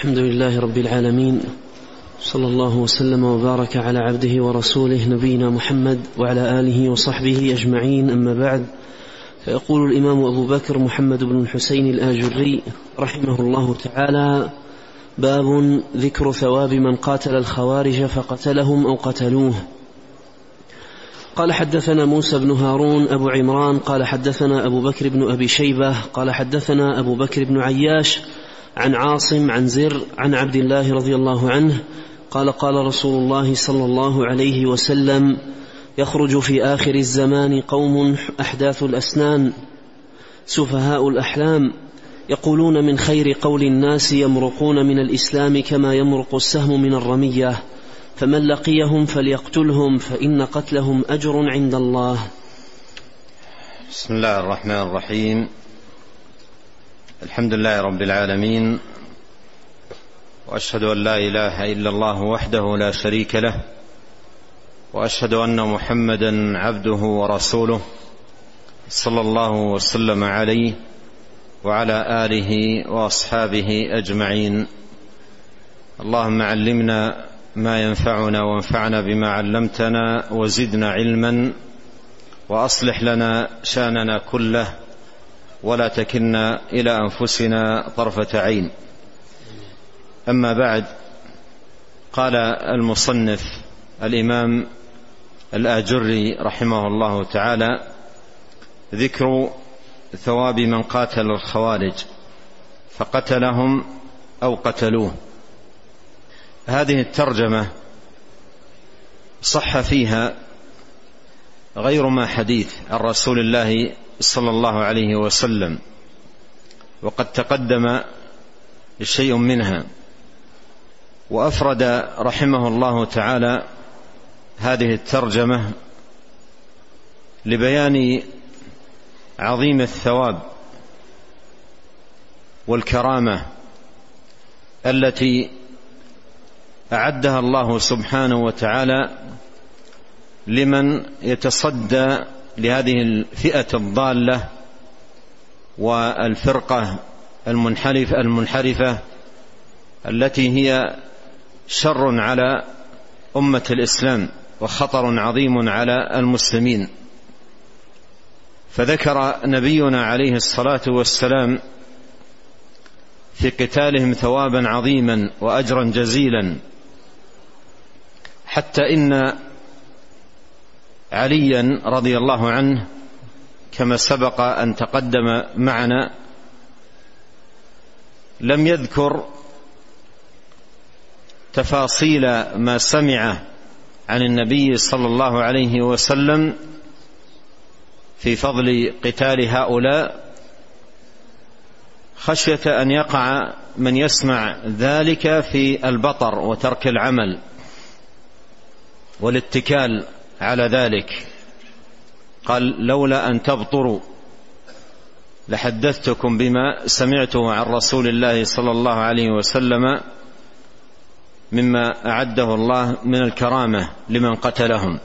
الحمد لله رب العالمين صلى الله وسلم وبارك على عبده ورسوله نبينا محمد وعلى آله وصحبه أجمعين أما بعد فيقول الإمام أبو بكر محمد بن الحسين الآجري رحمه الله تعالى باب ذكر ثواب من قاتل الخوارج فقتلهم أو قتلوه. قال حدثنا موسى بن هارون أبو عمران قال حدثنا أبو بكر بن أبي شيبة قال حدثنا أبو بكر بن عياش عن عاصم عن زر عن عبد الله رضي الله عنه قال قال رسول الله صلى الله عليه وسلم يخرج في آخر الزمان قوم أحداث الأسنان سفهاء الأحلام يقولون من خير قول الناس يمرقون من الإسلام كما يمرق السهم من الرمية فمن لقيهم فليقتلهم فإن قتلهم أجر عند الله بسم الله الرحمن الرحيم. الحمد لله رب العالمين وأشهد أن لا إله إلا الله وحده لا شريك له وأشهد أن محمدا عبده ورسوله صلى الله وسلم عليه وعلى آله وأصحابه أجمعين. اللهم علمنا ما ينفعنا وانفعنا بما علمتنا وزدنا علما وأصلح لنا شأننا كله ولا تكلنا إلى أنفسنا طرفة عين. أما بعد قال المصنف الإمام الآجري رحمه الله تعالى ذكر ثواب من قاتل الخوارج فقتلهم أو قتلوه. هذه الترجمة صح فيها غير ما حديث عن رسول الله صلى الله عليه وسلم. وقد تقدم شيء منها. وأفرد رحمه الله تعالى هذه الترجمة لبيان عظيم الثواب والكرامة التي أعدها الله سبحانه وتعالى لمن يتصدى لهذه الفئة الضالة والفرقة المنحرف المنحرفة التي هي شر على أمة الإسلام وخطر عظيم على المسلمين. فذكر نبينا عليه الصلاة والسلام في قتالهم ثوابا عظيما واجرا جزيلا. حتى إن عليا رضي الله عنه كما سبق أن تقدم معنا لم يذكر تفاصيل ما سمع عن النبي صلى الله عليه وسلم في فضل قتال هؤلاء. خشية أن يقع من يسمع ذلك في البطر وترك العمل والاتكال على ذلك. قال لولا أن تبطروا لحدثتكم بما سمعته عن رسول الله صلى الله عليه وسلم مما أعده الله من الكرامة لمن قتلهم.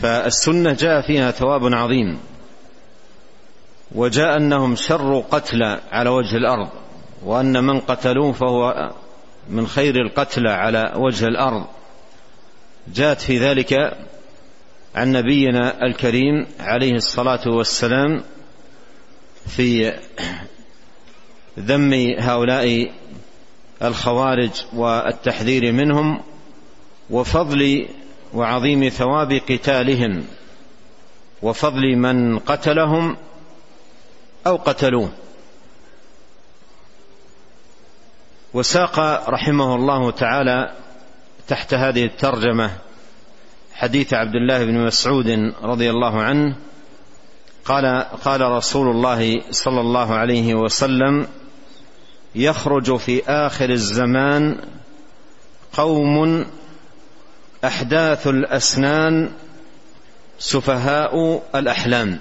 فالسنة جاء فيها ثواب عظيم وجاء أنهم شر قتلى على وجه الأرض وأن من قتلوه فهو من خير القتلى على وجه الأرض. جاءت في ذلك عن نبينا الكريم عليه الصلاة والسلام في ذم هؤلاء الخوارج والتحذير منهم وفضل وعظيم ثواب قتالهم وفضل من قتلهم أو قتلوه. وساق رحمه الله تعالى تحت هذه الترجمة حديث عبد الله بن مسعود رضي الله عنه قال قال رسول الله صلى الله عليه وسلم يخرج في آخر الزمان قوم أحداث الأسنان سفهاء الأحلام.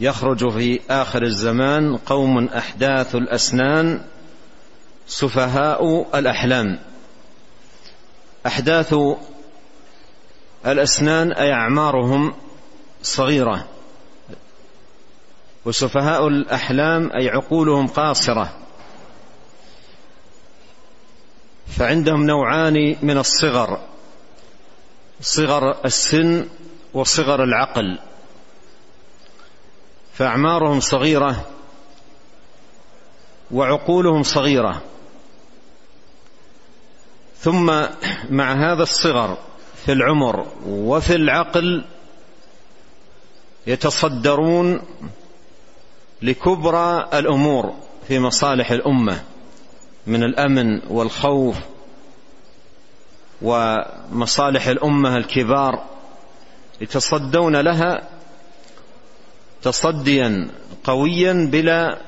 يخرج في آخر الزمان قوم أحداث الأسنان سفهاء الأحلام. أحداث الأسنان أي أعمارهم صغيرة. وسفهاء الأحلام أي عقولهم قاصرة. فعندهم نوعان من الصغر. صغر السن وصغر العقل. فأعمارهم صغيرة وعقولهم صغيرة. ثم مع هذا الصغر في العمر وفي العقل يتصدرون لكبرى الأمور في مصالح الأمة من الأمن والخوف ومصالح الأمة الكبار يتصدون لها تصديا قويا بلا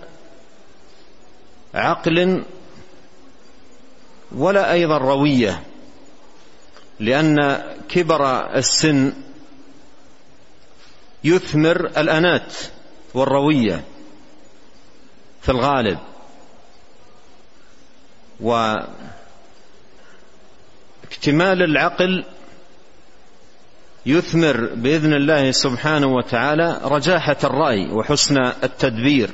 عقل ولا أيضا روية لأن كبر السن يثمر الأنات والروية في الغالب. واكتمال العقل يثمر بإذن الله سبحانه وتعالى رجاحة الرأي وحسن التدبير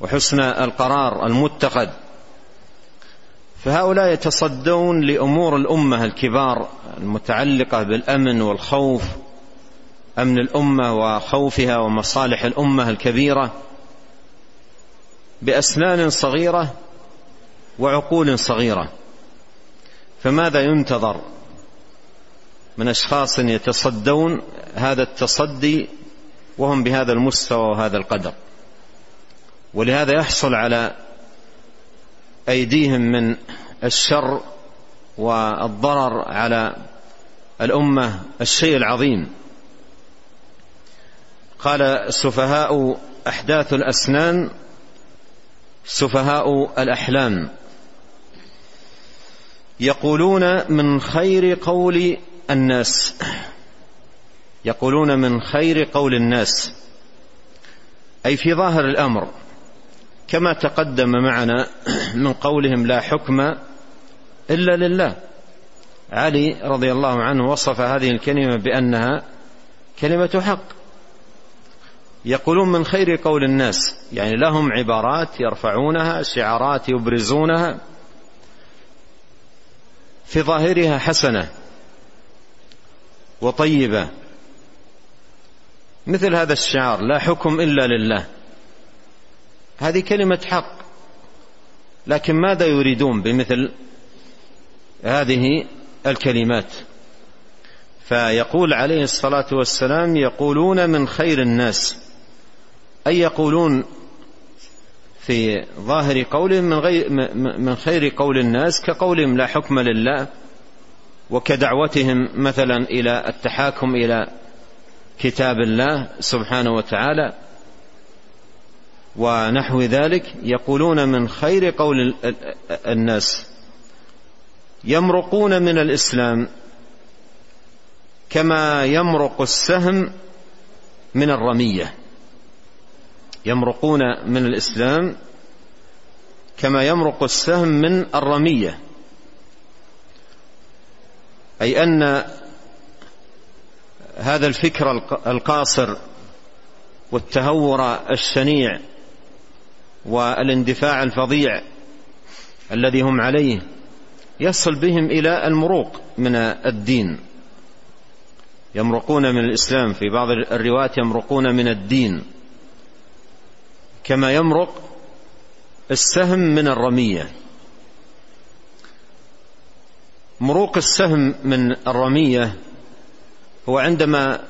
وحسن القرار المتخذ. فهؤلاء يتصدون لأمور الأمة الكبار المتعلقة بالأمن والخوف أمن الأمة وخوفها ومصالح الأمة الكبيرة بأسنان صغيرة وعقول صغيرة. فماذا ينتظر من أشخاص يتصدون هذا التصدي وهم بهذا المستوى وهذا القدر؟ ولهذا يحصل على أيديهم من الشر والضرر على الأمة الشيء العظيم. قال السفهاء أحداث الأسنان سفهاء الأحلام. يقولون من خير قول الناس. يقولون من خير قول الناس. أي في ظاهر الأمر كما تقدم معنا من قولهم لا حكم إلا لله. علي رضي الله عنه وصف هذه الكلمة بأنها كلمة حق. يقولون من خير قول الناس يعني لهم عبارات يرفعونها شعارات يبرزونها في ظاهرها حسنة وطيبة. مثل هذا الشعار لا حكم إلا لله. هذه كلمة حق. لكن ماذا يريدون بمثل هذه الكلمات؟ فيقول عليه الصلاة والسلام يقولون من خير الناس. أي يقولون في ظاهر قولهم من, غير من خير قول الناس كقولهم لا حكم لله وكدعوتهم مثلا إلى التحاكم إلى كتاب الله سبحانه وتعالى. ونحو ذلك يقولون من خير قول الناس. يمرقون من الإسلام كما يمرق السهم من الرمية. يمرقون من الإسلام كما يمرق السهم من الرمية. أي أن هذا الفكر القاصر والتهور الشنيع والاندفاع الفظيع الذي هم عليه يصل بهم إلى المروق من الدين. يمرقون من الإسلام في بعض الروايات يمرقون من الدين. كما يمرق السهم من الرمية. مروق السهم من الرمية هو عندما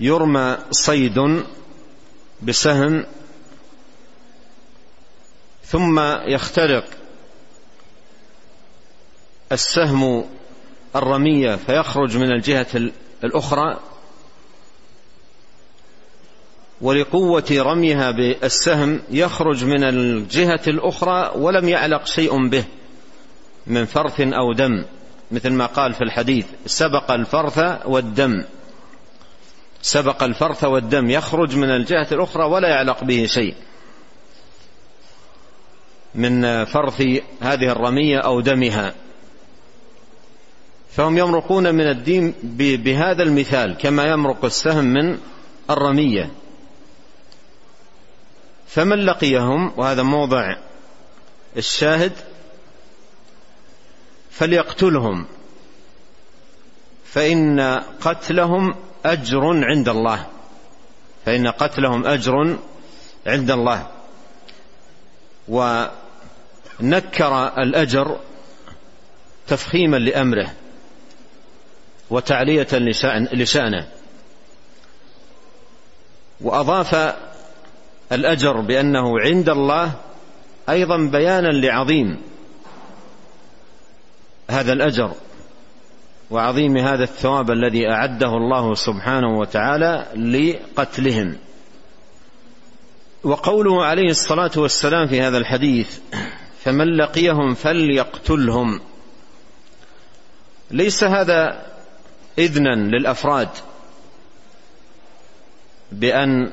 يرمى صيد بسهم ثم يخترق السهم الرمية فيخرج من الجهة الأخرى ولقوة رميها بالسهم يخرج من الجهة الأخرى ولم يعلق شيء به من فرث أو دم مثل ما قال في الحديث سبق الفرث والدم. سبق الفرث والدم يخرج من الجهة الأخرى ولا يعلق به شيء. من فرث هذه الرمية أو دمها. فهم يمرقون من الدين بهذا المثال كما يمرق السهم من الرمية. فمن لقيهم؟ وهذا موضع الشاهد. فليقتلهم. فإن قتلهم أجر عند الله. فإن قتلهم أجر عند الله. ونكر الأجر تفخيما لأمره وتعلية لشأنه. وأضاف الأجر بأنه عند الله أيضا بيانا لعظيم هذا الأجر وعظيم هذا الثواب الذي أعده الله سبحانه وتعالى لقتلهم. وقوله عليه الصلاة والسلام في هذا الحديث فمن لقيهم فليقتلهم. ليس هذا إذنا للأفراد بأن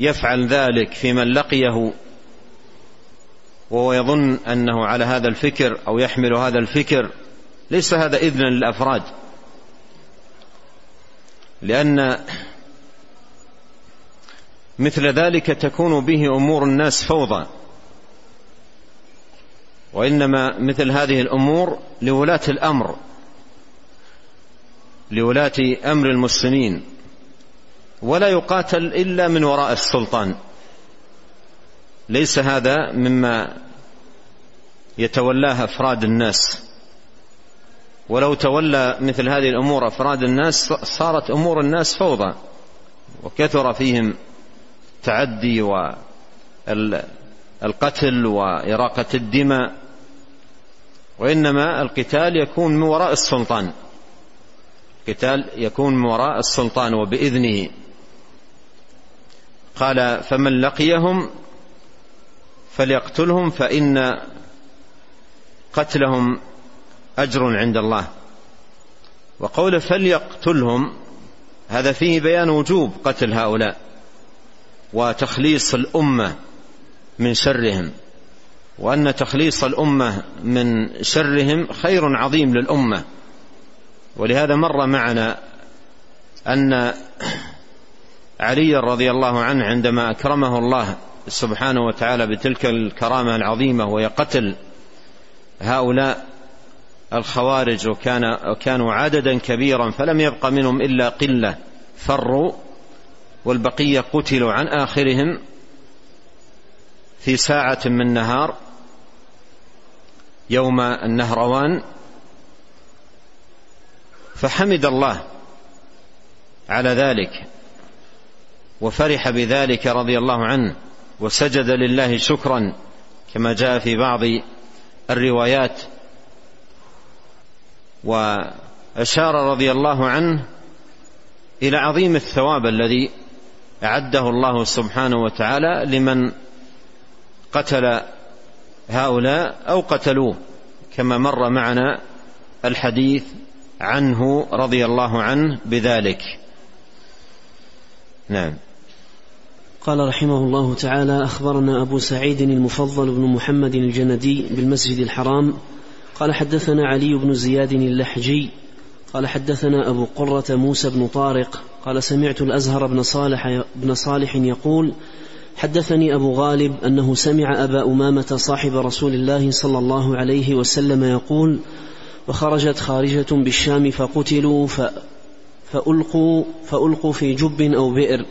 يفعل ذلك في من لقيه وهو يظن أنه على هذا الفكر أو يحمل هذا الفكر. ليس هذا إذنا للأفراد لأن مثل ذلك تكون به أمور الناس فوضى. وإنما مثل هذه الأمور لولاة الأمر لولاة أمر المسلمين ولا يقاتل إلا من وراء السلطان. ليس هذا مما يتولاه أفراد الناس. ولو تولى مثل هذه الأمور أفراد الناس صارت أمور الناس فوضى وكثر فيهم تعدي والقتل وإراقة الدماء وإنما القتال يكون من وراء السلطان. القتال يكون من وراء السلطان وبإذنه. قال فمن لقيهم فليقتلهم فإن قتلهم أجر عند الله. وقول فليقتلهم هذا فيه بيان وجوب قتل هؤلاء. وتخليص الأمة من شرهم وأن تخليص الأمة من شرهم خير عظيم للأمة. ولهذا مر معنا أن علي رضي الله عنه عندما أكرمه الله سبحانه وتعالى بتلك الكرامة العظيمة وهي قتل هؤلاء الخوارج وكان وكانوا عددا كبيرا فلم يبق منهم إلا قلة فروا والبقية قتلوا عن آخرهم في ساعة من نهار يوم النهروان فحمد الله على ذلك وفرح بذلك رضي الله عنه وسجد لله شكرا كما جاء في بعض الروايات. وأشار رضي الله عنه إلى عظيم الثواب الذي أعده الله سبحانه وتعالى لمن قتل هؤلاء أو قتلوه كما مر معنا الحديث عنه رضي الله عنه بذلك. نعم. قال رحمه الله تعالى أخبرنا أبو سعيد المفضل بن محمد الجندي بالمسجد الحرام. قال حدثنا علي بن زياد اللحجي. قال حدثنا أبو قرة موسى بن طارق. قال سمعت الأزهر بن صالح بن صالح يقول حدثني أبو غالب أنه سمع أبا أمامة صاحب رسول الله صلى الله عليه وسلم يقول وخرجت خارجة بالشام فقتلوا فألقوا فألقوا في جب أو بئر.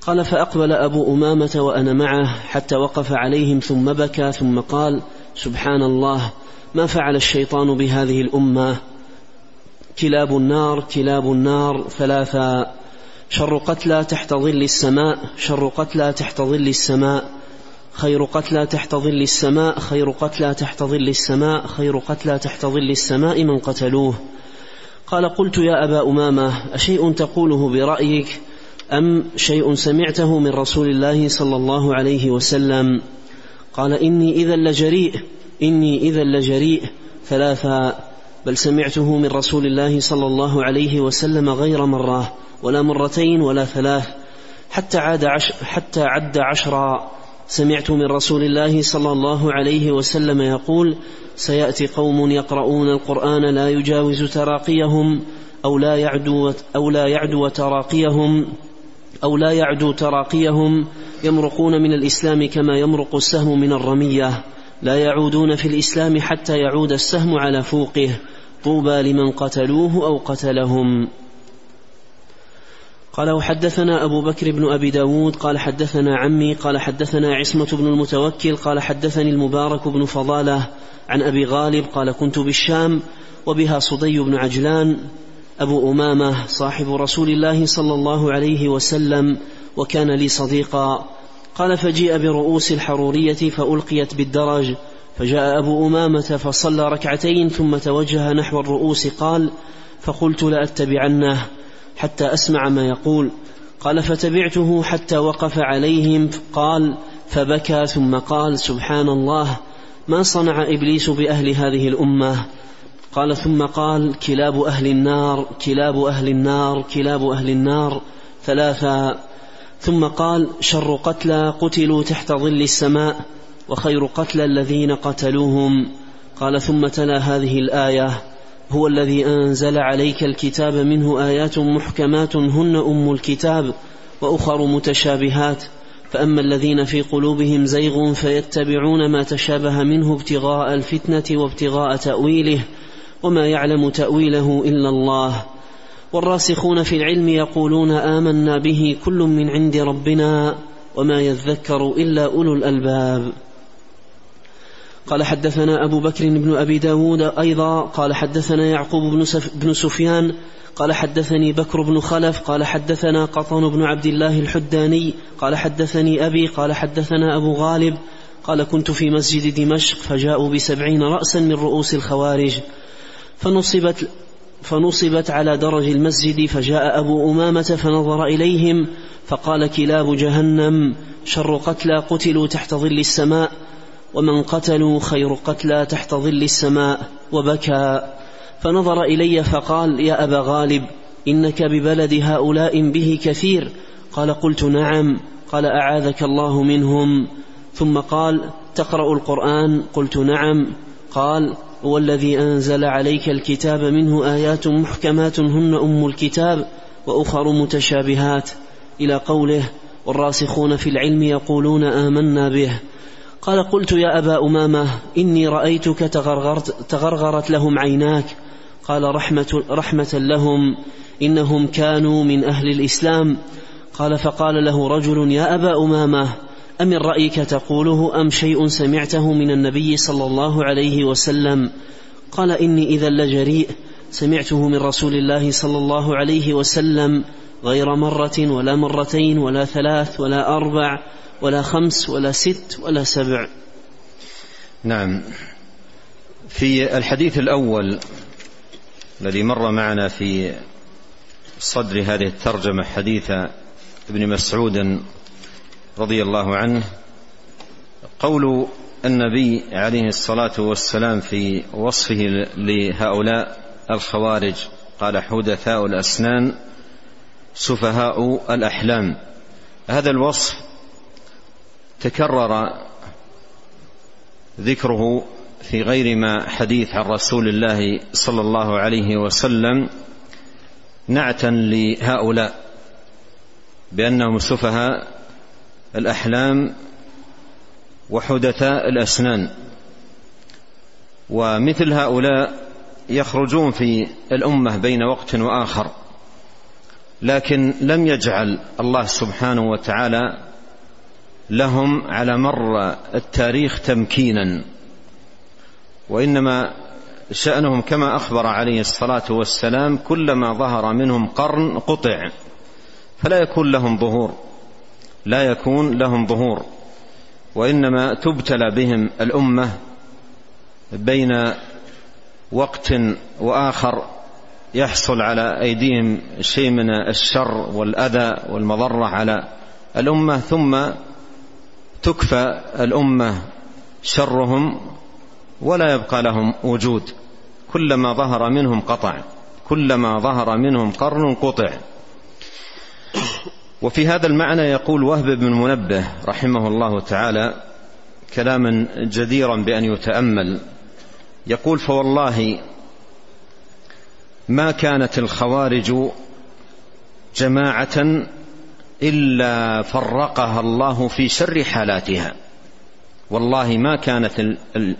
قال فأقبل أبو أمامة وأنا معه حتى وقف عليهم ثم بكى ثم قال سبحان الله ما فعل الشيطان بهذه الأمة؟ كلاب النار كلاب النار ثلاثا شر قتلى تحت ظل السماء شر قتلى تحت ظل السماء خير قتلى تحت ظل السماء خير قتلى تحت ظل السماء خير قتلى تحت ظل السماء من قتلوه؟ قال قلت يا أبا أمامة أشيء تقوله برأيك أم شيء سمعته من رسول الله صلى الله عليه وسلم؟ قال إني إذا لجريء إني إذا لجريء ثلاثا بل سمعته من رسول الله صلى الله عليه وسلم غير مرة ولا مرتين ولا ثلاث. حتى عاد عش حتى عد عشرا. سمعت من رسول الله صلى الله عليه وسلم يقول سيأتي قوم يقرؤون القرآن لا يجاوز تراقيهم أو لا يعدو أو لا يعدو تراقيهم أو لا يعدو تراقيهم. يمرقون من الإسلام كما يمرق السهم من الرمية. لا يعودون في الإسلام حتى يعود السهم على فوقه. طوبى لمن قتلوه أو قتلهم. قال وحدثنا أبو بكر بن أبي داود قال حدثنا عمي قال حدثنا عصمة بن المتوكل قال حدثني المبارك بن فضالة عن أبي غالب قال كنت بالشام وبها صدي بن عجلان أبو أمامة صاحب رسول الله صلى الله عليه وسلم وكان لي صديقا. قال فجيء برؤوس الحرورية فألقيت بالدرج فجاء أبو أمامة فصلى ركعتين ثم توجه نحو الرؤوس قال فقلت لأتبعنه حتى أسمع ما يقول. قال فتبعته حتى وقف عليهم قال فبكى ثم قال سبحان الله ما صنع إبليس بأهل هذه الأمة؟ قال ثم قال كلاب أهل النار كلاب أهل النار كلاب أهل النار ثلاثا ثم قال شر قتلى قتلوا تحت ظل السماء. وخير قتلى الذين قتلوهم. قال ثم تلا هذه الآية هو الذي أنزل عليك الكتاب منه آيات محكمات هن أم الكتاب وأخر متشابهات. فأما الذين في قلوبهم زيغ فيتبعون ما تشابه منه ابتغاء الفتنة وابتغاء تأويله وما يعلم تأويله إلا الله. والراسخون في العلم يقولون آمنا به كل من عند ربنا وما يذكر إلا أولو الألباب. قال حدثنا أبو بكر بن أبي داود أيضا قال حدثنا يعقوب بن, بن سفيان قال حدثني بكر بن خلف قال حدثنا قطن بن عبد الله الحداني قال حدثني أبي قال حدثنا أبو غالب قال كنت في مسجد دمشق فجاءوا بسبعين رأسا من رؤوس الخوارج فنصبت فنصبت على درج المسجد فجاء أبو أمامة فنظر إليهم فقال كلاب جهنم شر قتلى قتلوا تحت ظل السماء ومن قتلوا خير قتلى تحت ظل السماء وبكى. فنظر إلي فقال يا أبا غالب إنك ببلد هؤلاء به كثير. قال قلت نعم. قال أعاذك الله منهم. ثم قال تقرأ القرآن؟ قلت نعم. قال هو الذي أنزل عليك الكتاب منه آيات محكمات هن أم الكتاب وأخر متشابهات. إلى قوله والراسخون في العلم يقولون آمنا به. قال قلت يا أبا أمامة إني رأيتك تغرغرت, تغرغرت لهم عيناك. قال رحمة, رحمة لهم إنهم كانوا من أهل الإسلام. قال فقال له رجل يا أبا أمامة أمن رأيك تقوله أم شيء سمعته من النبي صلى الله عليه وسلم؟ قال إني إذا لجريء سمعته من رسول الله صلى الله عليه وسلم. غير مرة ولا مرتين ولا ثلاث ولا أربع ولا خمس ولا ست ولا سبع. نعم. في الحديث الأول الذي مر معنا في صدر هذه الترجمة حديث ابن مسعود رضي الله عنه قول النبي عليه الصلاة والسلام في وصفه لهؤلاء الخوارج قال حدثاء الأسنان سفهاء الأحلام. هذا الوصف تكرر ذكره في غير ما حديث عن رسول الله صلى الله عليه وسلم نعتا لهؤلاء بأنهم سفهاء الأحلام وحدثاء الأسنان. ومثل هؤلاء يخرجون في الأمة بين وقت وآخر. لكن لم يجعل الله سبحانه وتعالى لهم على مر التاريخ تمكينا وإنما شأنهم كما أخبر عليه الصلاة والسلام كلما ظهر منهم قرن قطع فلا يكون لهم ظهور لا يكون لهم ظهور وإنما تبتلى بهم الأمة بين وقت وآخر. يحصل على أيديهم شيء من الشر والأذى والمضرة على الأمة ثم تكفى الأمة شرهم ولا يبقى لهم وجود. كلما ظهر منهم قطع كلما ظهر منهم قرن قطع. وفي هذا المعنى يقول وهب بن منبه رحمه الله تعالى كلاما جديرا بأن يتأمل. يقول فوالله ما كانت الخوارج جماعة إلا فرقها الله في شر حالاتها. والله ما كانت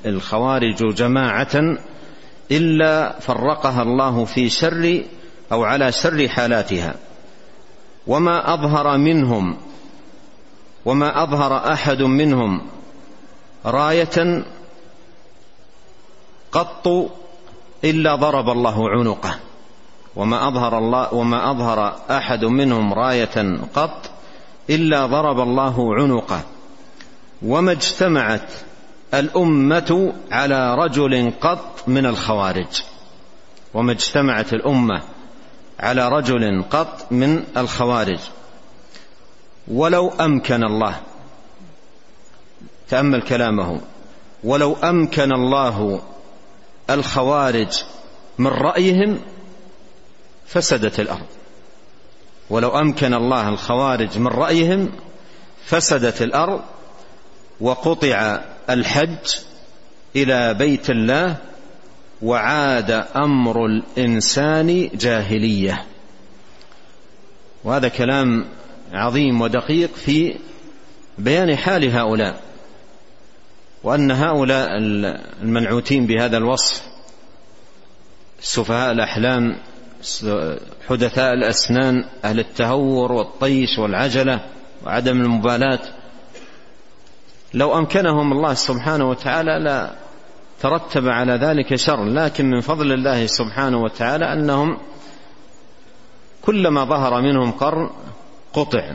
الخوارج جماعة إلا فرقها الله في شر أو على شر حالاتها. وما أظهر منهم وما أظهر أحد منهم راية قط إلا ضرب الله عنقه. وما أظهر الله وما أظهر أحد منهم راية قط إلا ضرب الله عنقه. وما اجتمعت الأمة على رجل قط من الخوارج. وما اجتمعت الأمة على رجل قط من الخوارج. ولو أمكن الله تأمل كلامه. ولو أمكن الله الخوارج من رأيهم فسدت الأرض. ولو أمكن الله الخوارج من رأيهم فسدت الأرض وقطع الحج إلى بيت الله وعاد أمر الإنسان جاهلية. وهذا كلام عظيم ودقيق في بيان حال هؤلاء. وأن هؤلاء المنعوتين بهذا الوصف سفهاء الأحلام حدثاء الأسنان أهل التهور والطيش والعجلة وعدم المبالاة لو أمكنهم الله سبحانه وتعالى لا ترتب على ذلك شر لكن من فضل الله سبحانه وتعالى أنهم كلما ظهر منهم قرن قطع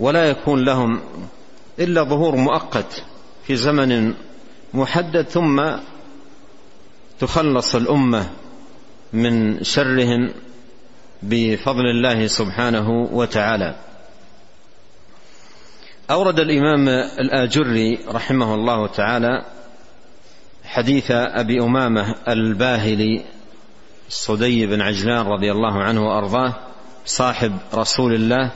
ولا يكون لهم إلا ظهور مؤقت. في زمن محدد ثم تخلص الأمة من شرهم بفضل الله سبحانه وتعالى. أورد الإمام الآجري رحمه الله تعالى حديث أبي أمامة الباهلي الصدي بن عجلان رضي الله عنه وأرضاه صاحب رسول الله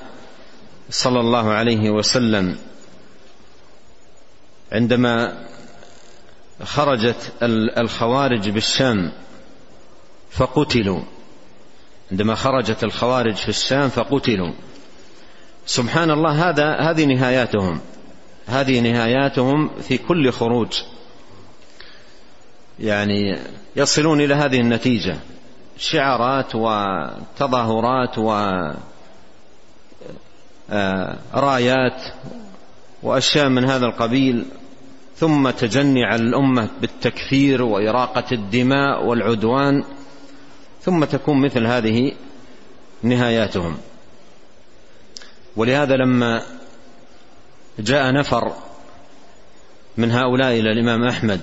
صلى الله عليه وسلم. عندما خرجت الخوارج بالشام فقتلوا. عندما خرجت الخوارج في الشام فقتلوا. سبحان الله هذا هذه نهاياتهم. هذه نهاياتهم في كل خروج. يعني يصلون إلى هذه النتيجة. شعارات وتظاهرات ورايات آه، وأشياء من هذا القبيل. ثم تجني على الأمة بالتكفير وإراقة الدماء والعدوان ثم تكون مثل هذه نهاياتهم. ولهذا لما جاء نفر من هؤلاء إلى الإمام أحمد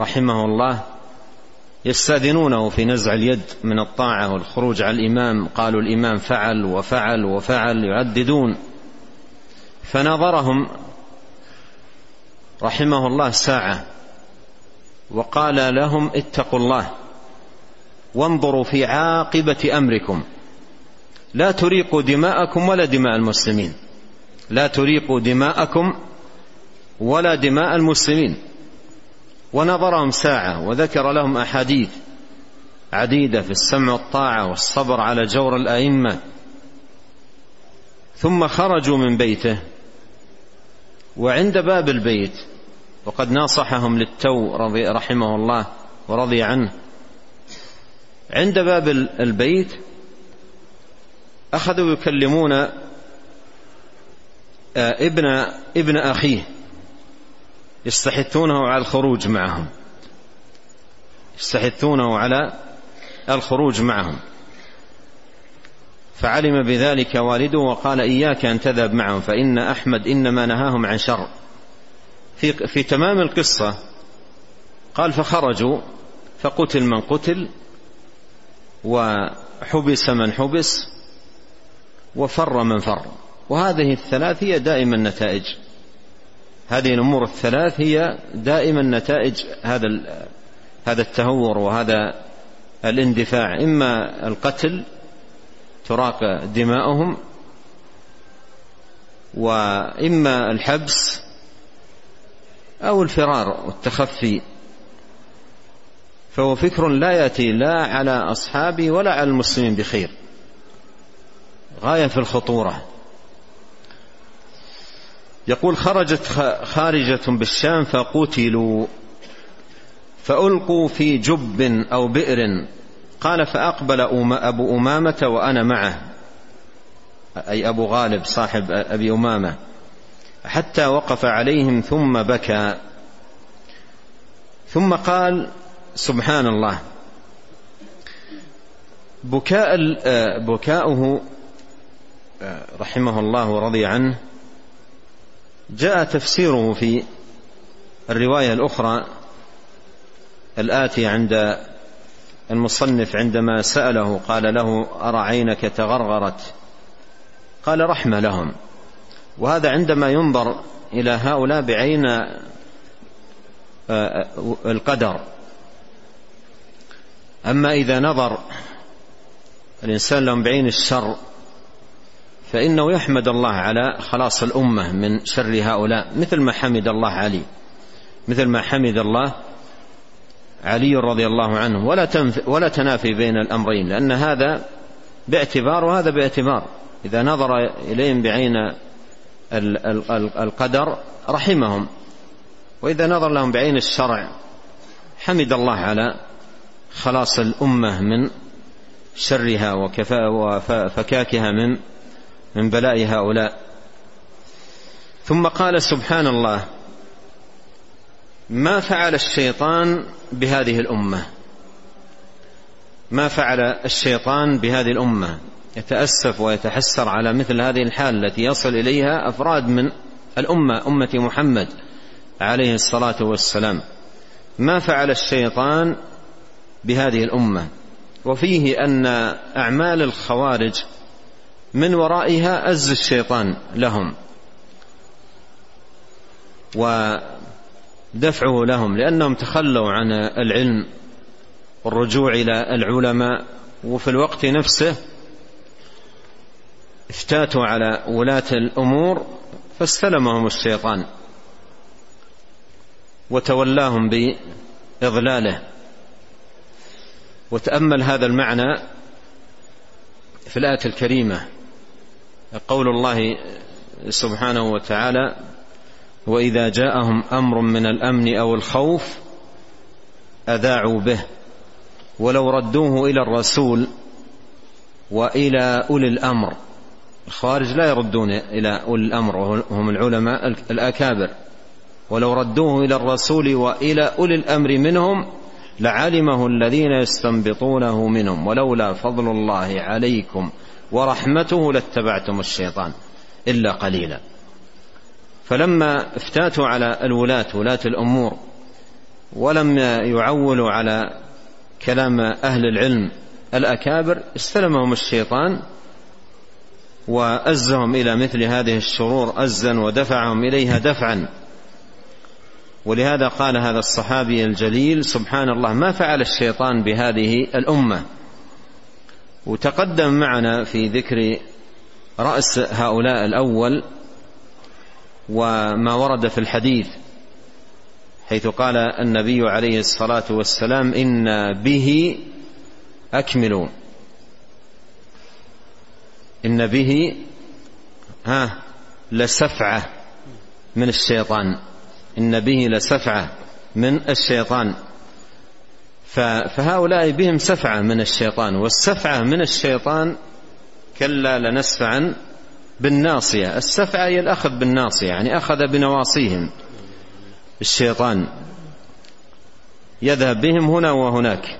رحمه الله يستأذنونه في نزع اليد من الطاعة والخروج على الإمام. قالوا الإمام فعل وفعل وفعل يعددون. فناظرهم رحمه الله ساعة. وقال لهم اتقوا الله. وانظروا في عاقبة أمركم. لا تريقوا دماءكم ولا دماء المسلمين. لا تريقوا دماءكم ولا دماء المسلمين. ونظرهم ساعة وذكر لهم أحاديث عديدة في السمع والطاعة والصبر على جور الأئمة. ثم خرجوا من بيته. وعند باب البيت وقد ناصحهم للتو رضي رحمه الله ورضي عنه. عند باب البيت أخذوا يكلمون آه، ابن ابن أخيه يستحثونه على الخروج معهم. يستحثونه على الخروج معهم. فعلم بذلك والده وقال إياك أن تذهب معهم فإن أحمد إنما نهاهم عن شر. في, في تمام القصة قال فخرجوا فقتل من قتل وحبس من حبس وفر من فر. وهذه الثلاث هي دائما النتائج. هذه الأمور الثلاث هي دائما نتائج هذا هذا التهور وهذا الاندفاع. إما القتل تراق دماؤهم وإما الحبس أو الفرار والتخفي. فهو فكر لا يأتي لا على اصحابه ولا على المسلمين بخير. غاية في الخطورة. يقول خرجت خارجة بالشام فقتلوا فألقوا في جب أو بئر قال فأقبل أبو أمامة وأنا معه. أي أبو غالب صاحب أبي أمامة. حتى وقف عليهم ثم بكى. ثم قال سبحان الله. بكاء بكاؤه رحمه الله ورضي عنه. جاء تفسيره في الرواية الأخرى الاتي عند المصنف عندما سأله قال له ارى عينك تغرغرت؟ قال رحمة لهم. وهذا عندما ينظر إلى هؤلاء بعين آه، القدر. أما إذا نظر الإنسان لهم بعين الشر فإنه يحمد الله على خلاص الأمة من شر هؤلاء مثل ما حمد الله علي مثل ما حمد الله علي رضي الله عنه ولا ولا تنافي بين الأمرين لأن هذا باعتبار وهذا باعتبار. إذا نظر إليهم بعين القدر رحمهم. وإذا نظر لهم بعين الشرع حمد الله على خلاص الأمة من شرها وفكاكها من من بلاء هؤلاء. ثم قال سبحان الله ما فعل الشيطان بهذه الأمة. ما فعل الشيطان بهذه الأمة. يتأسف ويتحسر على مثل هذه الحال التي يصل إليها أفراد من الأمة أمة محمد عليه الصلاة والسلام. ما فعل الشيطان بهذه الأمة. وفيه أن أعمال الخوارج من ورائها أز الشيطان لهم. ودفعه لهم لأنهم تخلوا عن العلم والرجوع إلى العلماء وفي الوقت نفسه افتاتوا على ولاة الأمور فاستلمهم الشيطان وتولاهم بإضلاله. وتأمل هذا المعنى في الآية الكريمة قول الله سبحانه وتعالى وإذا جاءهم أمر من الأمن أو الخوف أذاعوا به ولو ردوه إلى الرسول وإلى أولي الأمر. الخوارج لا يردون إلى أولي الأمر وهم العلماء الأكابر. ولو ردوه إلى الرسول وإلى أولي الأمر منهم لعلمه الذين يستنبطونه منهم. ولولا فضل الله عليكم ورحمته لاتبعتم الشيطان إلا قليلا. فلما افتاتوا على الولاة ولاة الأمور ولم يعولوا على كلام أهل العلم الأكابر استلمهم الشيطان وأزهم إلى مثل هذه الشرور أزا ودفعهم إليها دفعا. ولهذا قال هذا الصحابي الجليل سبحان الله ما فعل الشيطان بهذه الأمة. وتقدم معنا في ذكر رأس هؤلاء الأول وما ورد في الحديث حيث قال النبي عليه الصلاة والسلام إن به أكملوا إن به ها لسفعة من الشيطان. إن به لسفعة من الشيطان. فهؤلاء بهم سفعة من الشيطان والسفعة من الشيطان كلا لنسفعا بالناصية. السفعة هي الأخذ بالناصية يعني أخذ بنواصيهم. الشيطان يذهب بهم هنا وهناك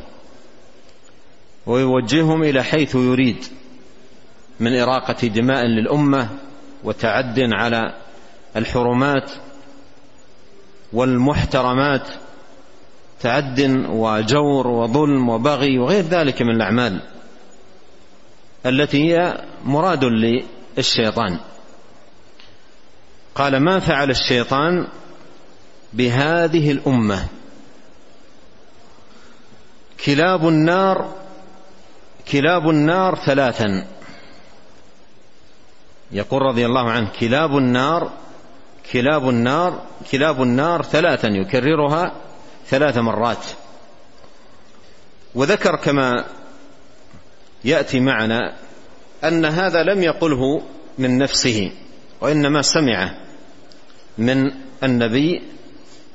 ويوجههم إلى حيث يريد من إراقة دماء للأمة وتعد على الحرمات والمحترمات تعد وجور وظلم وبغي وغير ذلك من الأعمال التي هي مراد للشيطان قال ما فعل الشيطان بهذه الأمة؟ كلاب النار كلاب النار ثلاثا. يقول رضي الله عنه كلاب النار كلاب النار كلاب النار ثلاثا يكررها ثلاث مرات. وذكر كما يأتي معنا أن هذا لم يقله من نفسه وإنما سمعه من النبي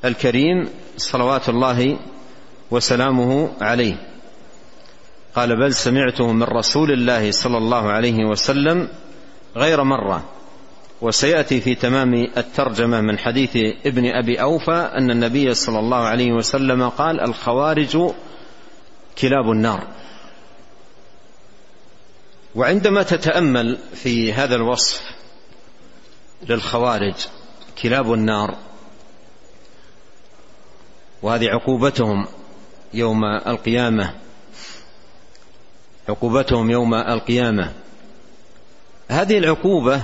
الكريم صلوات الله وسلامه عليه. قال بل سمعته من رسول الله صلى الله عليه وسلم غير مرة. وسيأتي في تمام الترجمة من حديث ابن أبي أوفى أن النبي صلى الله عليه وسلم قال الخوارج كلاب النار. وعندما تتأمل في هذا الوصف للخوارج كلاب النار وهذه عقوبتهم يوم القيامة عقوبتهم يوم القيامة هذه العقوبة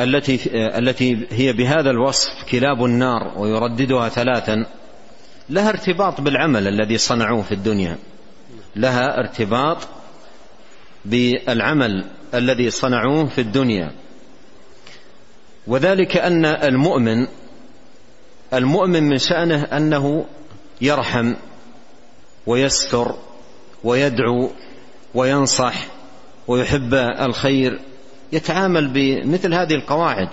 التي التي هي بهذا الوصف كلاب النار ويرددها ثلاثا لها ارتباط بالعمل الذي صنعوه في الدنيا. لها ارتباط بالعمل الذي صنعوه في الدنيا. وذلك أن المؤمن المؤمن من شأنه أنه يرحم ويستر ويدعو وينصح ويحب الخير يتعامل بمثل هذه القواعد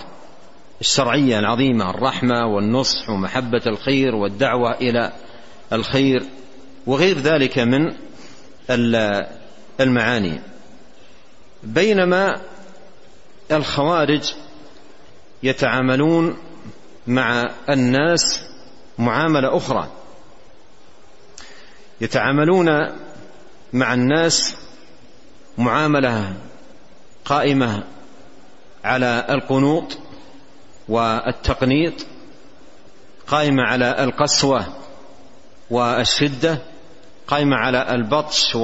الشرعية العظيمة الرحمة والنصح ومحبة الخير والدعوة إلى الخير وغير ذلك من المعاني. بينما الخوارج يتعاملون مع الناس معاملة أخرى. يتعاملون مع الناس معاملة قائمة على القنوط والتقنيط قائمة على القسوة والشدة. قائمة على البطش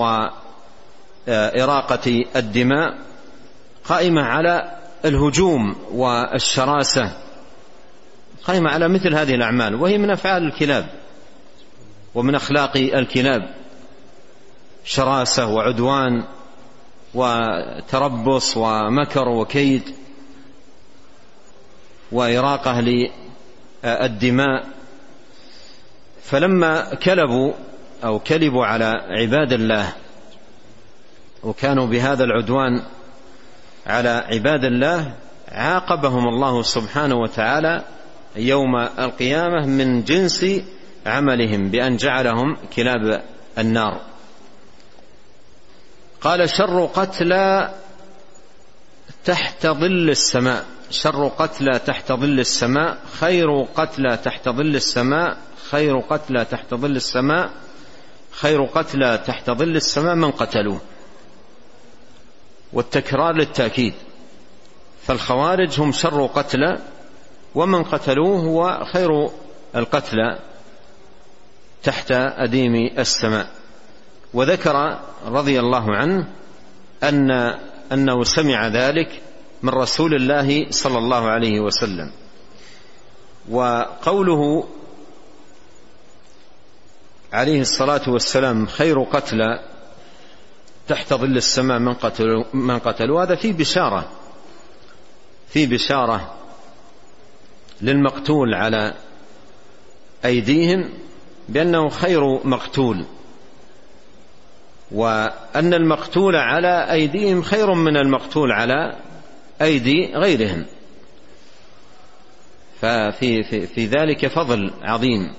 وإراقة الدماء قائمة على الهجوم والشراسة قائمة على مثل هذه الأعمال وهي من أفعال الكلاب ومن أخلاق الكلاب شراسة وعدوان وتربص ومكر وكيد وإراقة للدماء. فلما كلبوا أو كلبوا على عباد الله وكانوا بهذا العدوان على عباد الله عاقبهم الله سبحانه وتعالى يوم القيامة من جنس عملهم بأن جعلهم كلاب النار. قال شر قتلى تحت ظل السماء. شر قتلى تحت ظل السماء خير قتلى تحت ظل السماء خير قتلى تحت ظل السماء خير قتلى تحت ظل السماء من قتلوه. والتكرار للتأكيد. فالخوارج هم شر قتلى ومن قتلوه هو خير القتلى تحت أديم السماء. وذكر رضي الله عنه أن أنه سمع ذلك من رسول الله صلى الله عليه وسلم. وقوله عليه الصلاة والسلام خير قتلى تحت ظل السماء من قتلوا من قتلوا هذا في بشارة في بشارة للمقتول على أيديهم بأنه خير مقتول وأن المقتول على أيديهم خير من المقتول على أيدي غيرهم. ففي في, في ذلك فضل عظيم.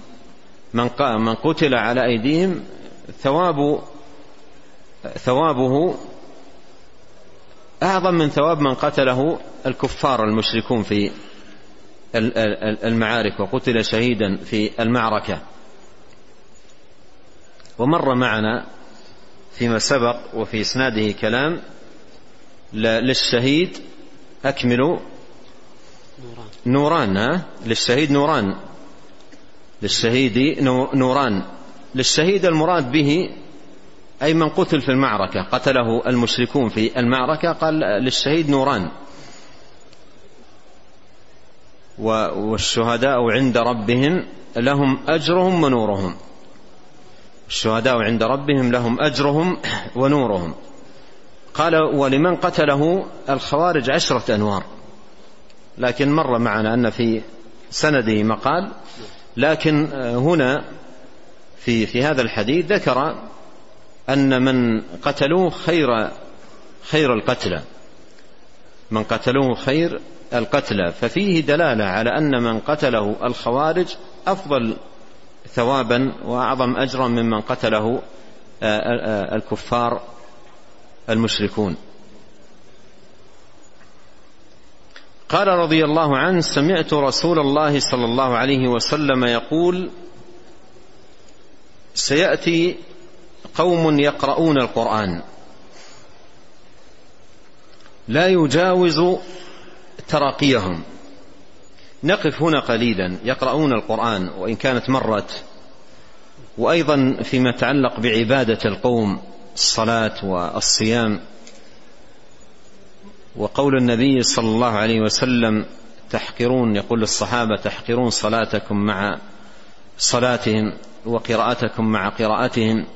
من من قتل على أيديهم ثواب ثوابه أعظم من ثواب من قتله الكفار المشركون في المعارك وقتل شهيدا في المعركة. ومر معنا فيما سبق وفي إسناده كلام للشهيد اكملوا نوران ها؟ للشهيد نوران. للشهيد نوران. للشهيد المراد به أي من قتل في المعركة قتله المشركون في المعركة قال للشهيد نوران. والشهداء عند ربهم لهم أجرهم ونورهم. الشهداء عند ربهم لهم أجرهم ونورهم. قال ولمن قتله؟ الخوارج عشرة أنوار. لكن مر معنا أن في سنده مقال لكن هنا في في هذا الحديث ذكر أن من قتلوه خير خير القتلى من قتلوه خير القتلى ففيه دلالة على أن من قتله الخوارج أفضل ثوابا وأعظم أجرا ممن قتله آه، آه، الكفار المشركون. قال رضي الله عنه سمعت رسول الله صلى الله عليه وسلم يقول سيأتي قوم يقرؤون القرآن. لا يجاوز تراقيهم. نقف هنا قليلا يقرؤون القرآن وإن كانت مرت. وأيضا فيما يتعلق بعبادة القوم الصلاة والصيام. وقول النبي صلى الله عليه وسلم تحقرون يقول للصحابه تحقرون صلاتكم مع صلاتهم وقراءتكم مع قراءتهم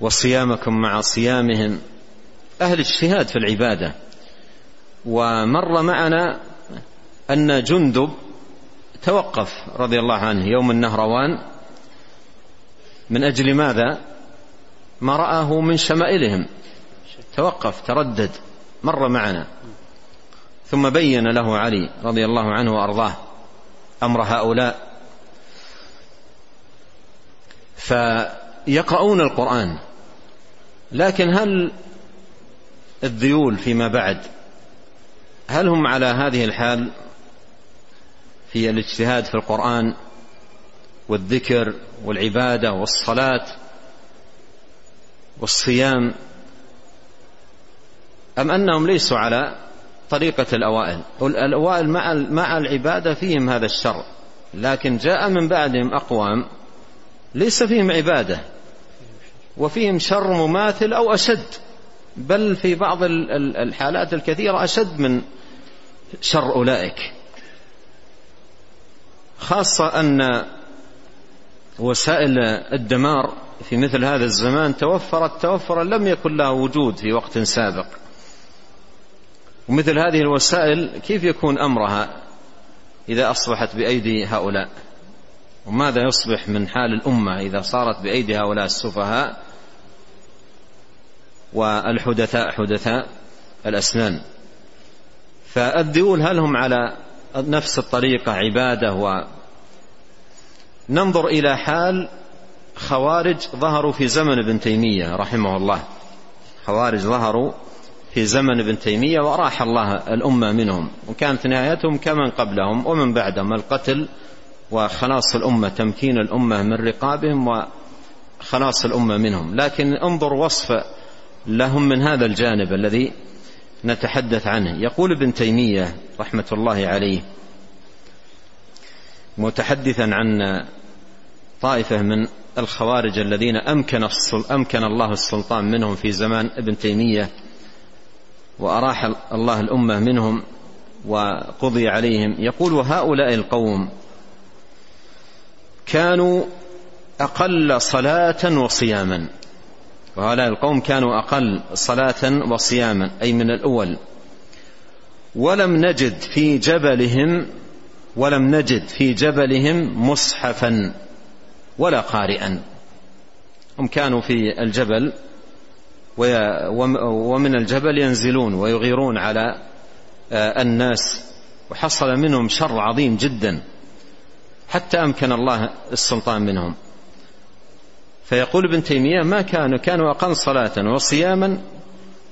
وصيامكم مع صيامهم. أهل اجتهاد في العبادة. ومر معنا أن جندب توقف رضي الله عنه يوم النهروان. من أجل ماذا؟ ما رآه من شمائلهم. توقف تردد. مر معنا. ثم بين له علي رضي الله عنه وأرضاه أمر هؤلاء. فيقرؤون القرآن. لكن هل الذيول فيما بعد هل هم على هذه الحال في الاجتهاد في القرآن والذكر والعبادة والصلاة والصيام؟ أم أنهم ليسوا على طريقة الأوائل؟ الأوائل مع مع العبادة فيهم هذا الشر لكن جاء من بعدهم أقوام ليس فيهم عبادة وفيهم شر مماثل أو أشد بل في بعض الحالات الكثيرة أشد من شر أولئك. خاصة أن وسائل الدمار في مثل هذا الزمان توفرت توفرا لم يكن لها وجود في وقت سابق. ومثل هذه الوسائل كيف يكون أمرها إذا أصبحت بأيدي هؤلاء؟ وماذا يصبح من حال الأمة إذا صارت بأيدي هؤلاء السفهاء والحدثاء حدثاء الأسنان؟ فالذيول هل هم على نفس الطريقة عبادة و ننظر إلى حال خوارج ظهروا في زمن ابن تيمية رحمه الله. خوارج ظهروا في زمن ابن تيمية وراح الله الأمة منهم وكانت نهايتهم كمن قبلهم ومن بعدهم القتل وخلاص الأمة تمكين الأمة من رقابهم وخلاص الأمة منهم. لكن انظر وصف لهم من هذا الجانب الذي نتحدث عنه. يقول ابن تيمية رحمة الله عليه متحدثا عن طائفة من الخوارج الذين أمكن, أمكن الله السلطان منهم في زمان ابن تيمية وأراح الله الأمة منهم وقضي عليهم. يقول وهؤلاء القوم كانوا أقل صلاة وصياما. وهؤلاء القوم كانوا أقل صلاة وصياما أي من الأول. ولم نجد في جبلهم ولم نجد في جبلهم مصحفا ولا قارئا. هم كانوا في الجبل ومن الجبل ينزلون ويغيرون على آه، الناس. وحصل منهم شر عظيم جدا. حتى أمكن الله السلطان منهم. فيقول ابن تيمية ما كانوا كانوا أقل صلاة وصياما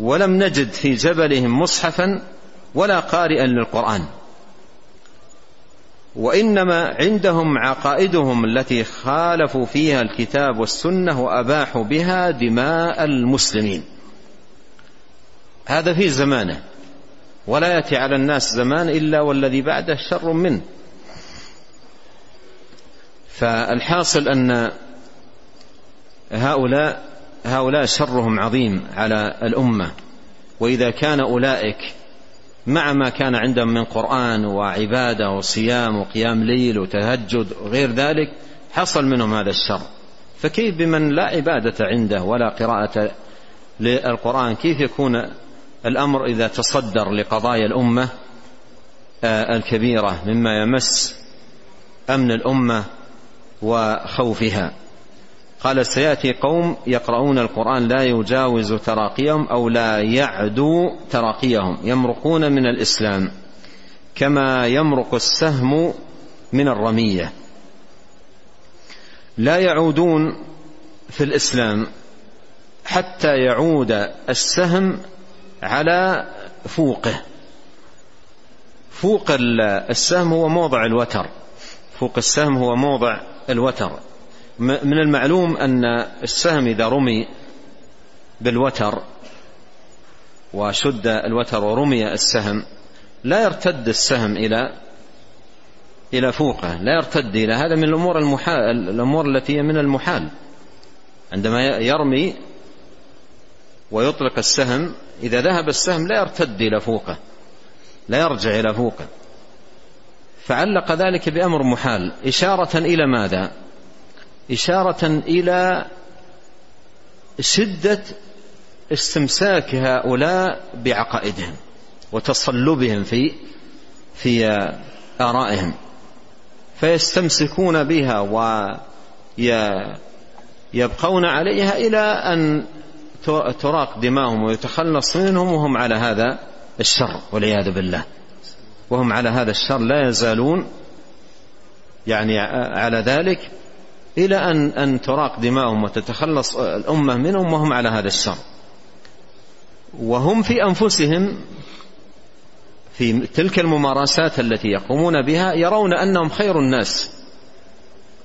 ولم نجد في جبلهم مصحفا ولا قارئا للقرآن. وإنما عندهم عقائدهم التي خالفوا فيها الكتاب والسنة وأباحوا بها دماء المسلمين. هذا في زمانه ولا يأتي على الناس زمان إلا والذي بعده شر منه. فالحاصل أن هؤلاء هؤلاء شرهم عظيم على الأمة. وإذا كان أولئك مع ما كان عندهم من قرآن وعبادة وصيام وقيام ليل وتهجد وغير ذلك حصل منهم هذا الشر. فكيف بمن لا عبادة عنده ولا قراءة للقرآن؟ كيف يكون الأمر إذا تصدر لقضايا الأمة آه، الكبيرة مما يمس أمن الأمة وخوفها؟ قال سيأتي قوم يقرؤون القرآن لا يجاوز تراقيهم أو لا يعدو تراقيهم يمرقون من الإسلام كما يمرق السهم من الرمية. لا يعودون في الإسلام حتى يعود السهم على فوقه. فوق السهم هو موضع الوتر. فوق السهم هو موضع الوتر. من المعلوم أن السهم إذا رمي بالوتر وشد الوتر ورمي السهم لا يرتد السهم إلى إلى فوقه لا يرتد إلى. هذا من الأمور المحال الأمور التي هي من المحال. عندما يرمي ويطلق السهم إذا ذهب السهم لا يرتد إلى فوقه لا يرجع إلى فوقه. فعلق ذلك بأمر محال. إشارة إلى ماذا؟ إشارة إلى شدة استمساك هؤلاء بعقائدهم وتصلبهم في في آرائهم فيستمسكون بها ويبقون عليها إلى أن تراق دماؤهم ويتخلص منهم وهم على هذا الشر والعياذ بالله. وهم على هذا الشر لا يزالون يعني على ذلك. إلى أن أن تراق دماؤهم وتتخلص الأمة منهم وهم على هذا الشر. وهم في أنفسهم في تلك الممارسات التي يقومون بها يرون أنهم خير الناس.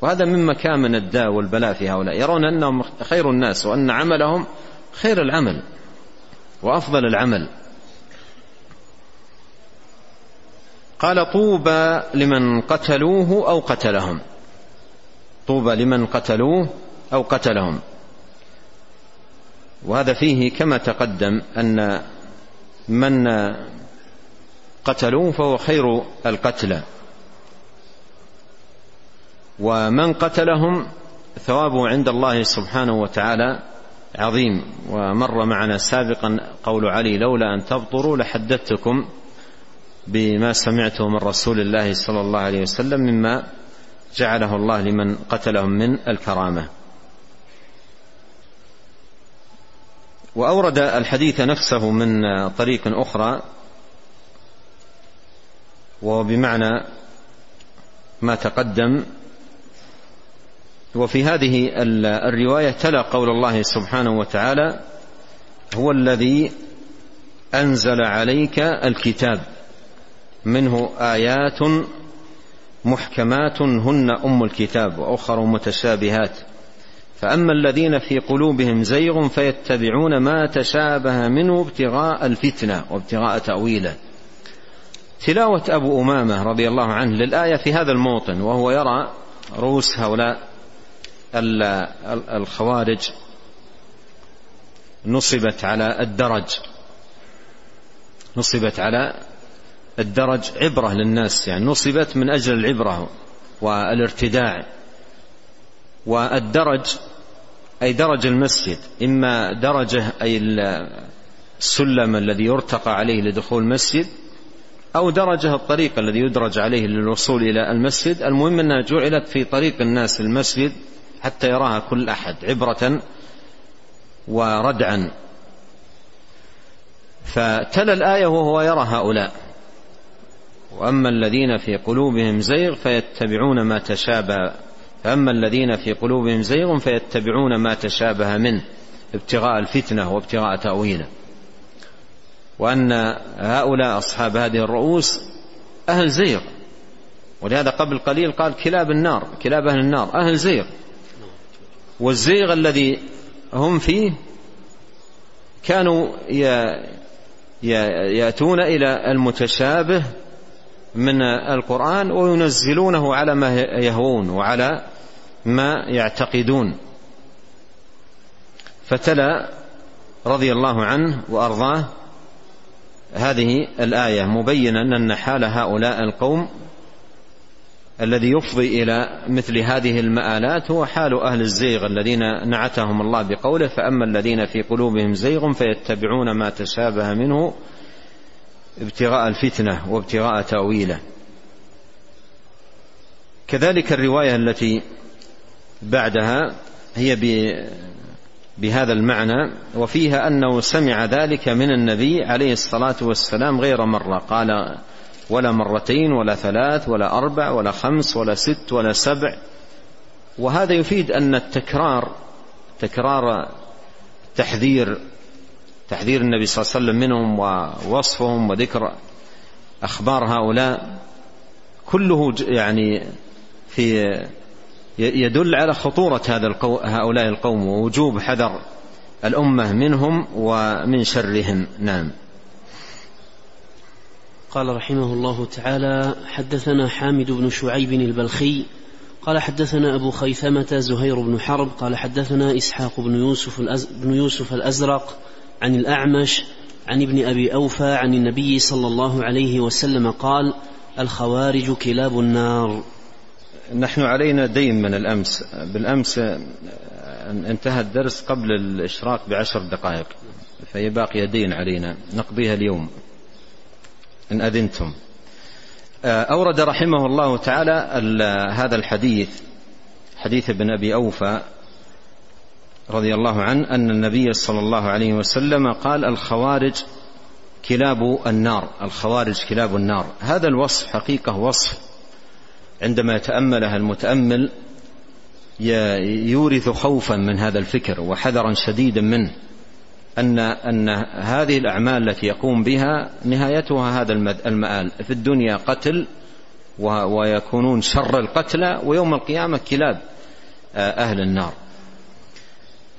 وهذا مما كان من الداء والبلاء في هؤلاء. يرون أنهم خير الناس وأن عملهم خير العمل وأفضل العمل. قال طوبى لمن قتلوه أو قتلهم. طوبى لمن قتلوه أو قتلهم. وهذا فيه كما تقدم أن من قتلوه فهو خير القتلى ومن قتلهم ثوابه عند الله سبحانه وتعالى عظيم. ومر معنا سابقا قول علي لولا أن تبطروا لحدثتكم بما سمعته من رسول الله صلى الله عليه وسلم مما جعله الله لمن قتلهم من الكرامة. وأورد الحديث نفسه من طريق أخرى وبمعنى ما تقدم. وفي هذه الرواية تلا قول الله سبحانه وتعالى هو الذي أنزل عليك الكتاب منه آيات محكمات هن أم الكتاب وأخر متشابهات. فأما الذين في قلوبهم زيغ فيتبعون ما تشابه منه ابتغاء الفتنة وابتغاء تأويله. تلاوة أبو أمامة رضي الله عنه للآية في هذا الموطن وهو يرى رؤوس هؤلاء الخوارج نصبت على الدرج. نصبت على الدرج عبرة للناس يعني نصبت من أجل العبرة والارتداع. والدرج أي درج المسجد إما درجة أي السلم الذي يرتقى عليه لدخول المسجد أو درجة الطريق الذي يدرج عليه للوصول إلى المسجد. المهم أنها جعلت في طريق الناس المسجد حتى يراها كل أحد عبرة وردعا. فتلا الآية وهو يرى هؤلاء. وأما الذين في قلوبهم زيغ فيتبعون ما تشابه. فأما الذين في قلوبهم زيغ فيتبعون ما تشابه منه ابتغاء الفتنة وابتغاء تأويله. وأن هؤلاء أصحاب هذه الرؤوس أهل زيغ. ولهذا قبل قليل قال كلاب النار كلاب أهل النار أهل زيغ. والزيغ الذي هم فيه كانوا يأتون إلى المتشابه من القرآن وينزلونه على ما يهوون وعلى ما يعتقدون. فتلا رضي الله عنه وأرضاه هذه الآية مبينا أن حال هؤلاء القوم الذي يفضي إلى مثل هذه المآلات هو حال أهل الزيغ الذين نعتهم الله بقوله فأما الذين في قلوبهم زيغ فيتبعون ما تشابه منه ابتغاء الفتنة وابتغاء تأويله. كذلك الرواية التي بعدها هي بهذا المعنى وفيها أنه سمع ذلك من النبي عليه الصلاة والسلام غير مرة. قال ولا مرتين ولا ثلاث ولا أربع ولا خمس ولا ست ولا سبع. وهذا يفيد أن التكرار تكرار تحذير تحذير النبي صلى الله عليه وسلم منهم ووصفهم وذكر أخبار هؤلاء كله يعني في يدل على خطورة هذا. هؤلاء القوم ووجوب حذر الأمة منهم ومن شرهم نعم قال رحمه الله تعالى حدثنا حامد بن شعيب البلخي قال حدثنا أبو خيثمة زهير بن حرب قال حدثنا إسحاق بن يوسف, الأز... بن يوسف الأزرق عن الأعمش عن ابن أبي أوفى عن النبي صلى الله عليه وسلم قال الخوارج كلاب النار. نحن علينا دين من الأمس. بالأمس انتهى الدرس قبل الإشراق بعشر دقائق فهي باقية دين علينا. نقضيها اليوم. إن أذنتم. أورد رحمه الله تعالى هذا الحديث حديث ابن أبي أوفى رضي الله عنه أن النبي صلى الله عليه وسلم قال الخوارج كلاب النار الخوارج كلاب النار. هذا الوصف حقيقة وصف. عندما يتأملها المتأمل يورث خوفا من هذا الفكر وحذرا شديدا منه. أن أن هذه الأعمال التي يقوم بها نهايتها هذا المآل. في الدنيا قتل ويكونون شر القتلى ويوم القيامة كلاب أهل النار.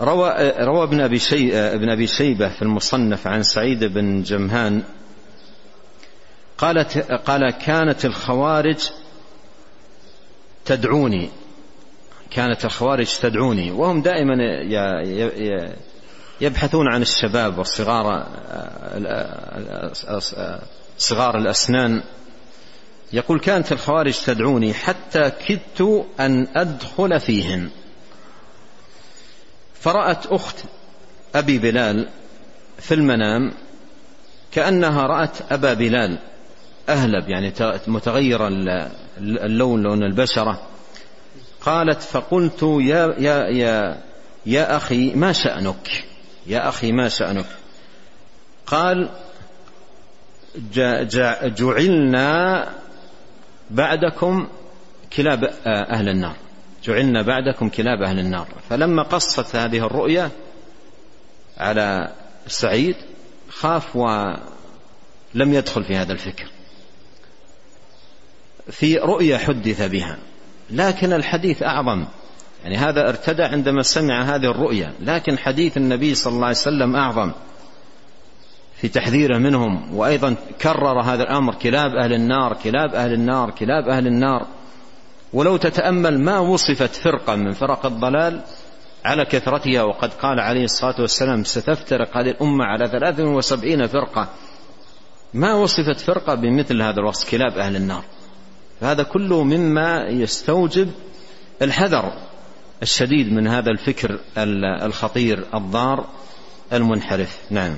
روى روى ابن أبي شي ابن أبي شيبة في المصنف عن سعيد بن جمهان قالت قال كانت الخوارج تدعوني. كانت الخوارج تدعوني. وهم دائما يبحثون عن الشباب والصغار صغار الأسنان. يقول كانت الخوارج تدعوني حتى كدت أن أدخل فيهن. فرأت أخت أبي بلال في المنام كأنها رأت أبا بلال أهلب يعني متغير اللون لون البشرة. قالت فقلت يا يا يا يا أخي ما شأنك؟ يا أخي ما شأنك؟ قال جعلنا بعدكم كلاب أهل النار. جعلنا بعدكم كلاب أهل النار. فلما قصت هذه الرؤيا على سعيد خاف ولم يدخل في هذا الفكر. في رؤيا حدث بها لكن الحديث أعظم. يعني هذا ارتدى عندما سمع هذه الرؤيا لكن حديث النبي صلى الله عليه وسلم أعظم في تحذيره منهم. وأيضا كرر هذا الأمر كلاب أهل النار كلاب أهل النار كلاب أهل النار. ولو تتأمل ما وصفت فرقة من فرق الضلال على كثرتها وقد قال عليه الصلاة والسلام ستفترق هذه الأمة على ثلاث وسبعين فرقة. ما وصفت فرقة بمثل هذا الوصف؟ كلاب أهل النار. فهذا كله مما يستوجب الحذر الشديد من هذا الفكر الخطير الضار المنحرف. نعم.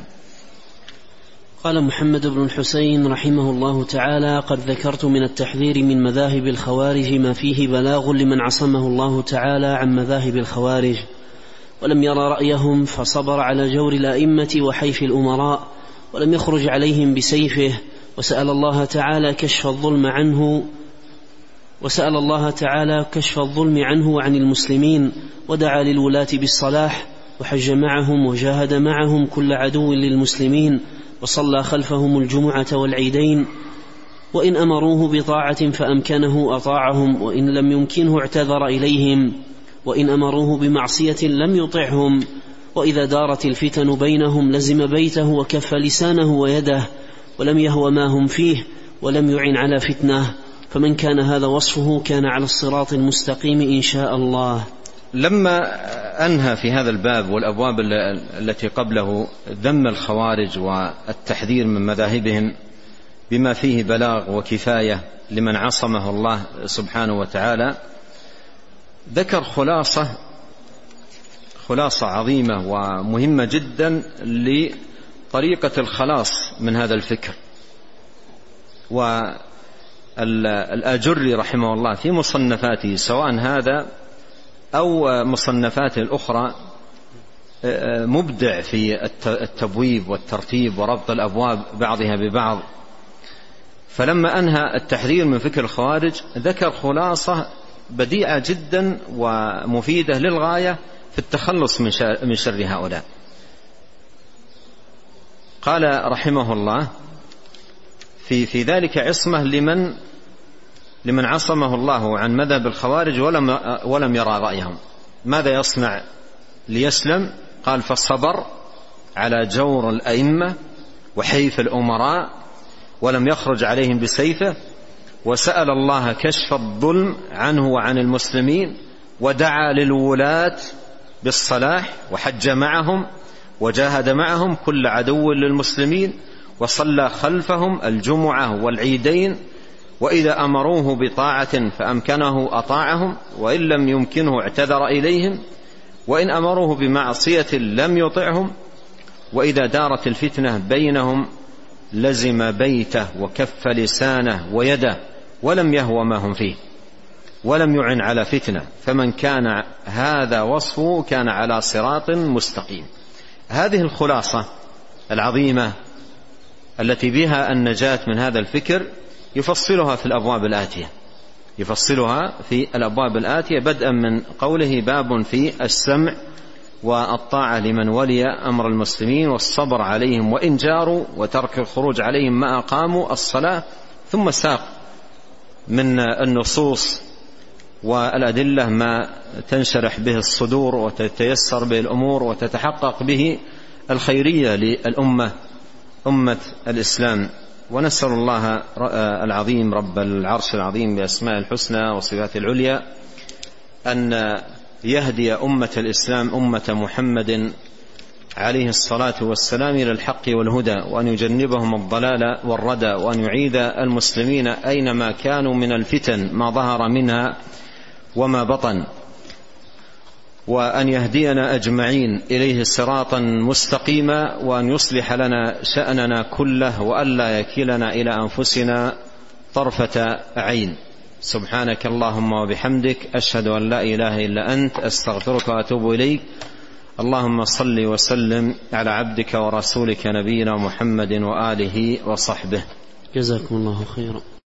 قال محمد بن الحسين رحمه الله تعالى قد ذكرت من التحذير من مذاهب الخوارج ما فيه بلاغ لمن عصمه الله تعالى عن مذاهب الخوارج ولم يرى رأيهم فصبر على جور الأئمة وحيف الأمراء ولم يخرج عليهم بسيفه وسأل الله تعالى كشف الظلم عنه وسأل الله تعالى كشف الظلم عنه وعن المسلمين ودعا للولاة بالصلاح وحج معهم وجاهد معهم كل عدو للمسلمين وصلى خلفهم الجمعة والعيدين وإن أمروه بطاعة فأمكنه أطاعهم وإن لم يمكنه اعتذر إليهم وإن أمروه بمعصية لم يطعهم وإذا دارت الفتن بينهم لزم بيته وكف لسانه ويده ولم يهو ما هم فيه ولم يعن على فتنة فمن كان هذا وصفه كان على الصراط المستقيم إن شاء الله. لما أنهى في هذا الباب والأبواب التي قبله ذم الخوارج والتحذير من مذاهبهم بما فيه بلاغ وكفاية لمن عصمه الله سبحانه وتعالى ذكر خلاصة خلاصة عظيمة ومهمة جدا لطريقة الخلاص من هذا الفكر. والآجري رحمه الله في مصنفاته سواء هذا أو مصنفاته الأخرى مبدع في التبويب والترتيب وربط الأبواب بعضها ببعض. فلما أنهى التحذير من فكر الخوارج ذكر خلاصة بديعة جدا ومفيدة للغاية في التخلص من شر هؤلاء. قال رحمه الله في في ذلك عصمة لمن لمن عصمه الله عن مذهب الخوارج ولم ولم يرى رأيهم. ماذا يصنع ليسلم؟ قال فالصبر على جور الأئمة وحيف الأمراء ولم يخرج عليهم بسيفة وسأل الله كشف الظلم عنه وعن المسلمين ودعا للولاة بالصلاح وحج معهم وجاهد معهم كل عدو للمسلمين وصلى خلفهم الجمعة والعيدين وإذا أمروه بطاعة فأمكنه أطاعهم وإن لم يمكنه اعتذر إليهم وإن أمروه بمعصية لم يطعهم وإذا دارت الفتنة بينهم لزم بيته وكف لسانه ويده ولم يهوى ما هم فيه ولم يعن على فتنة. فمن كان هذا وصفه كان على صراط مستقيم. هذه الخلاصة العظيمة التي بها النجاة من هذا الفكر يفصلها في الأبواب الآتية. يفصلها في الأبواب الآتية بدءا من قوله باب في السمع والطاعة لمن ولي أمر المسلمين والصبر عليهم وإن جاروا وترك الخروج عليهم ما أقاموا الصلاة ثم ساق من النصوص والأدلة ما تنشرح به الصدور وتتيسر به الأمور وتتحقق به الخيرية للأمة أمة الإسلام. ونسأل الله العظيم رب العرش العظيم بأسماء الحسنى وصفاته العليا أن يهدي أمة الإسلام أمة محمد عليه الصلاة والسلام إلى الحق والهدى وأن يجنبهم الضلال والردى وأن يعيد المسلمين أينما كانوا من الفتن ما ظهر منها وما بطن. وأن يهدينا أجمعين إليه صراطا مستقيما وأن يصلح لنا شأننا كله والا يكلنا إلى أنفسنا طرفة عين. سبحانك اللهم وبحمدك أشهد أن لا إله إلا أنت أستغفرك وأتوب إليك. اللهم صل وسلم على عبدك ورسولك نبينا محمد وآله وصحبه. جزاكم الله خيرا.